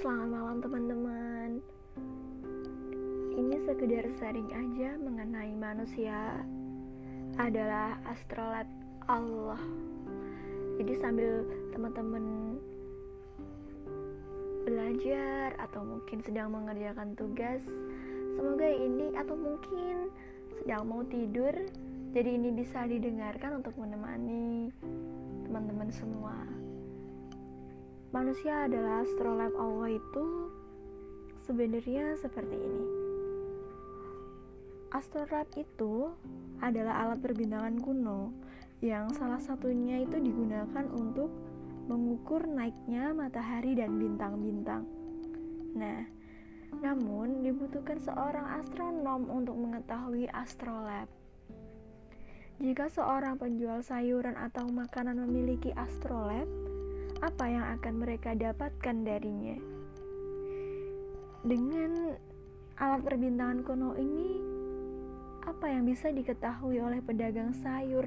selamat malam teman-teman. Ini sekedar sharing aja mengenai manusia adalah astrolab Allah. Jadi sambil teman-teman belajar atau mungkin sedang mengerjakan tugas, semoga ini atau mungkin sedang mau tidur, jadi ini bisa didengarkan untuk menemani teman-teman semua manusia adalah astrolab Allah itu sebenarnya seperti ini. Astrolab itu adalah alat perbintangan kuno yang salah satunya itu digunakan untuk mengukur naiknya matahari dan bintang-bintang. Nah, namun dibutuhkan seorang astronom untuk mengetahui astrolab. Jika seorang penjual sayuran atau makanan memiliki astrolab, apa yang akan mereka dapatkan darinya. Dengan alat perbintangan kuno ini, apa yang bisa diketahui oleh pedagang sayur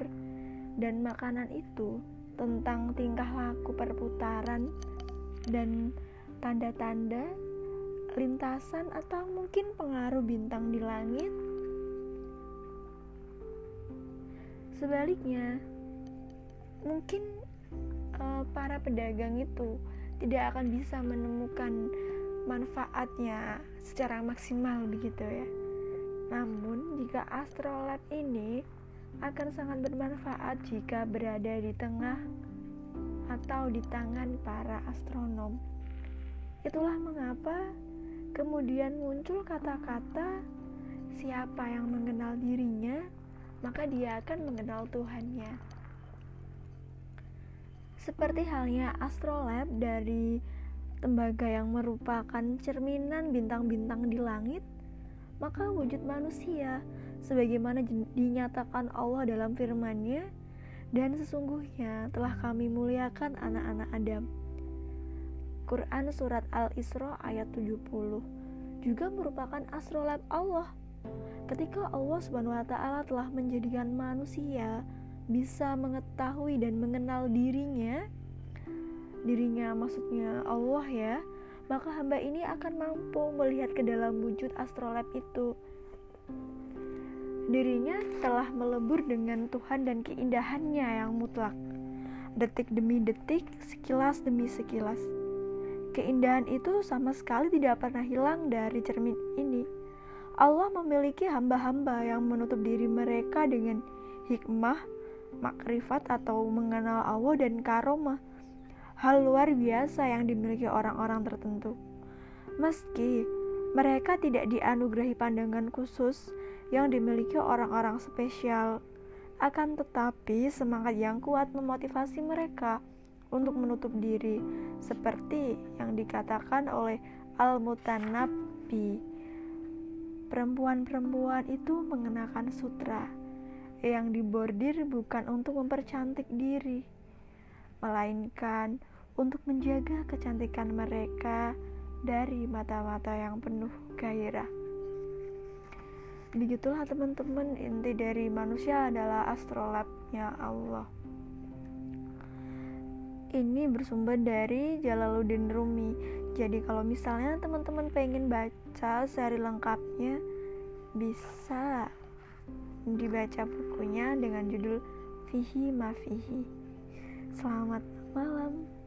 dan makanan itu tentang tingkah laku perputaran dan tanda-tanda lintasan atau mungkin pengaruh bintang di langit? Sebaliknya, mungkin uh, para pedagang itu tidak akan bisa menemukan manfaatnya secara maksimal begitu ya. Namun jika astrolab ini akan sangat bermanfaat jika berada di tengah atau di tangan para astronom. Itulah mengapa kemudian muncul kata-kata siapa yang mengenal dirinya, maka dia akan mengenal Tuhannya. Seperti halnya astrolab dari tembaga yang merupakan cerminan bintang-bintang di langit, maka wujud manusia sebagaimana dinyatakan Allah dalam firman-Nya dan sesungguhnya telah kami muliakan anak-anak Adam. Quran surat Al-Isra ayat 70 juga merupakan astrolab Allah. Ketika Allah Subhanahu wa taala telah menjadikan manusia bisa mengetahui dan mengenal dirinya, dirinya maksudnya Allah ya, maka hamba ini akan mampu melihat ke dalam wujud astrolab itu. Dirinya telah melebur dengan Tuhan dan keindahannya yang mutlak. Detik demi detik, sekilas demi sekilas. Keindahan itu sama sekali tidak pernah hilang dari cermin ini. Allah memiliki hamba-hamba yang menutup diri mereka dengan hikmah, makrifat atau mengenal Allah dan karomah. Hal luar biasa yang dimiliki orang-orang tertentu. Meski mereka tidak dianugerahi pandangan khusus yang dimiliki orang-orang spesial akan tetapi semangat yang kuat memotivasi mereka untuk menutup diri seperti yang dikatakan oleh Al-Mutanabbi perempuan-perempuan itu mengenakan sutra yang dibordir bukan untuk mempercantik diri, melainkan untuk menjaga kecantikan mereka dari mata-mata yang penuh gairah. Begitulah teman-teman, inti dari manusia adalah astrolabnya Allah. Ini bersumber dari Jalaluddin Rumi. Jadi kalau misalnya teman-teman pengen baca seri lengkapnya, bisa dibaca bukunya dengan judul Fihi Mafihi. Selamat malam.